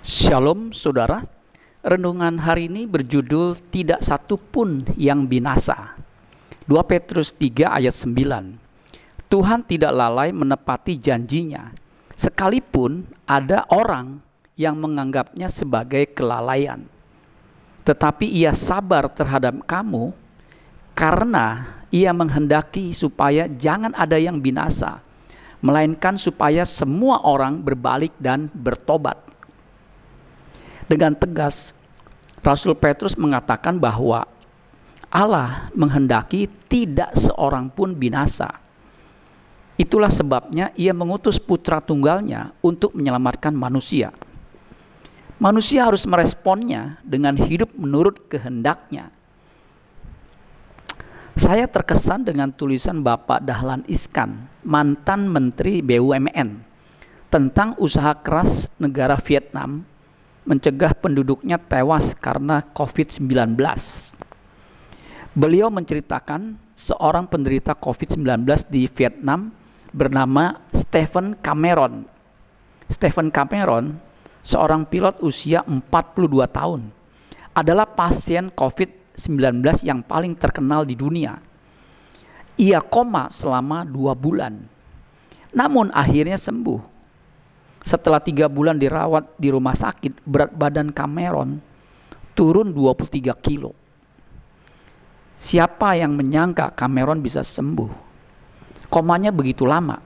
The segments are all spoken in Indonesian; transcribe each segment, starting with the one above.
Shalom saudara, renungan hari ini berjudul Tidak Satu Pun Yang Binasa. 2 Petrus 3 ayat 9. Tuhan tidak lalai menepati janjinya, sekalipun ada orang yang menganggapnya sebagai kelalaian. Tetapi ia sabar terhadap kamu karena ia menghendaki supaya jangan ada yang binasa, melainkan supaya semua orang berbalik dan bertobat dengan tegas Rasul Petrus mengatakan bahwa Allah menghendaki tidak seorang pun binasa. Itulah sebabnya ia mengutus putra tunggalnya untuk menyelamatkan manusia. Manusia harus meresponnya dengan hidup menurut kehendaknya. Saya terkesan dengan tulisan Bapak Dahlan Iskan, mantan Menteri BUMN, tentang usaha keras negara Vietnam mencegah penduduknya tewas karena COVID-19. Beliau menceritakan seorang penderita COVID-19 di Vietnam bernama Stephen Cameron. Stephen Cameron, seorang pilot usia 42 tahun, adalah pasien COVID-19 yang paling terkenal di dunia. Ia koma selama dua bulan, namun akhirnya sembuh setelah tiga bulan dirawat di rumah sakit, berat badan Cameron turun 23 kilo. Siapa yang menyangka Cameron bisa sembuh? Komanya begitu lama.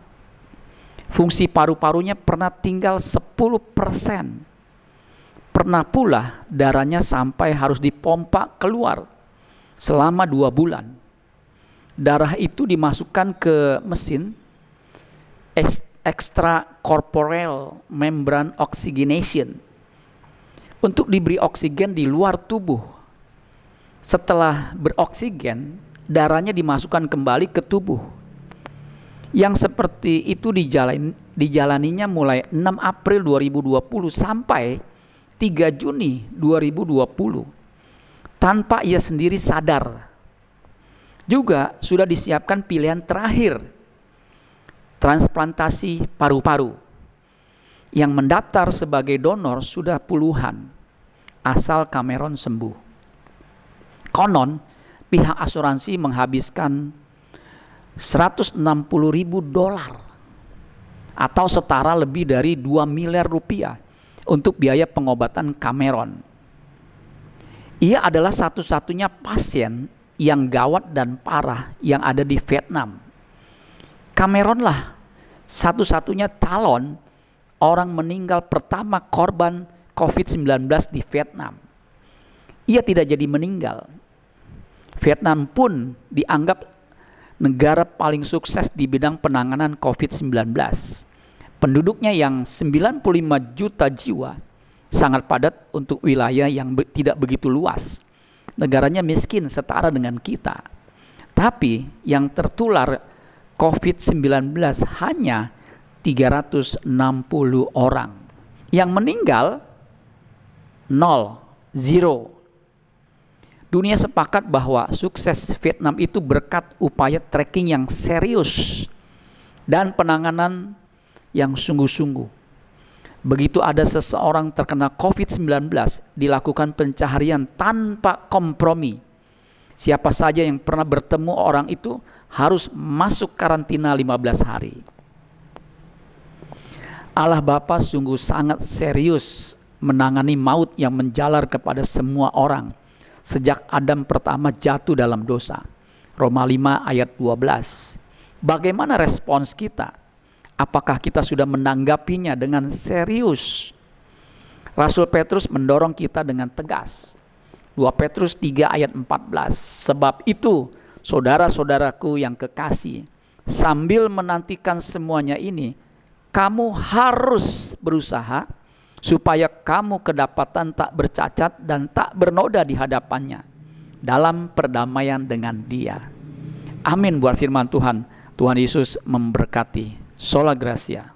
Fungsi paru-parunya pernah tinggal 10 persen. Pernah pula darahnya sampai harus dipompa keluar selama dua bulan. Darah itu dimasukkan ke mesin extracorporeal membrane oxygenation untuk diberi oksigen di luar tubuh. Setelah beroksigen, darahnya dimasukkan kembali ke tubuh. Yang seperti itu dijalani, dijalaninya mulai 6 April 2020 sampai 3 Juni 2020 tanpa ia sendiri sadar. Juga sudah disiapkan pilihan terakhir transplantasi paru-paru. Yang mendaftar sebagai donor sudah puluhan, asal Cameron sembuh. Konon, pihak asuransi menghabiskan 160 ribu dolar atau setara lebih dari 2 miliar rupiah untuk biaya pengobatan Cameron. Ia adalah satu-satunya pasien yang gawat dan parah yang ada di Vietnam. Cameron lah satu-satunya calon orang meninggal pertama korban COVID-19 di Vietnam. Ia tidak jadi meninggal. Vietnam pun dianggap negara paling sukses di bidang penanganan COVID-19. Penduduknya yang 95 juta jiwa sangat padat untuk wilayah yang be tidak begitu luas. Negaranya miskin setara dengan kita. Tapi yang tertular COVID-19 hanya 360 orang. Yang meninggal nol, zero. Dunia sepakat bahwa sukses Vietnam itu berkat upaya tracking yang serius dan penanganan yang sungguh-sungguh. Begitu ada seseorang terkena COVID-19, dilakukan pencaharian tanpa kompromi. Siapa saja yang pernah bertemu orang itu harus masuk karantina 15 hari. Allah Bapa sungguh sangat serius menangani maut yang menjalar kepada semua orang sejak Adam pertama jatuh dalam dosa. Roma 5 ayat 12. Bagaimana respons kita? Apakah kita sudah menanggapinya dengan serius? Rasul Petrus mendorong kita dengan tegas. 2 Petrus 3 ayat 14. Sebab itu saudara-saudaraku yang kekasih, sambil menantikan semuanya ini, kamu harus berusaha supaya kamu kedapatan tak bercacat dan tak bernoda di hadapannya dalam perdamaian dengan Dia. Amin buat firman Tuhan. Tuhan Yesus memberkati. Sola Gracia.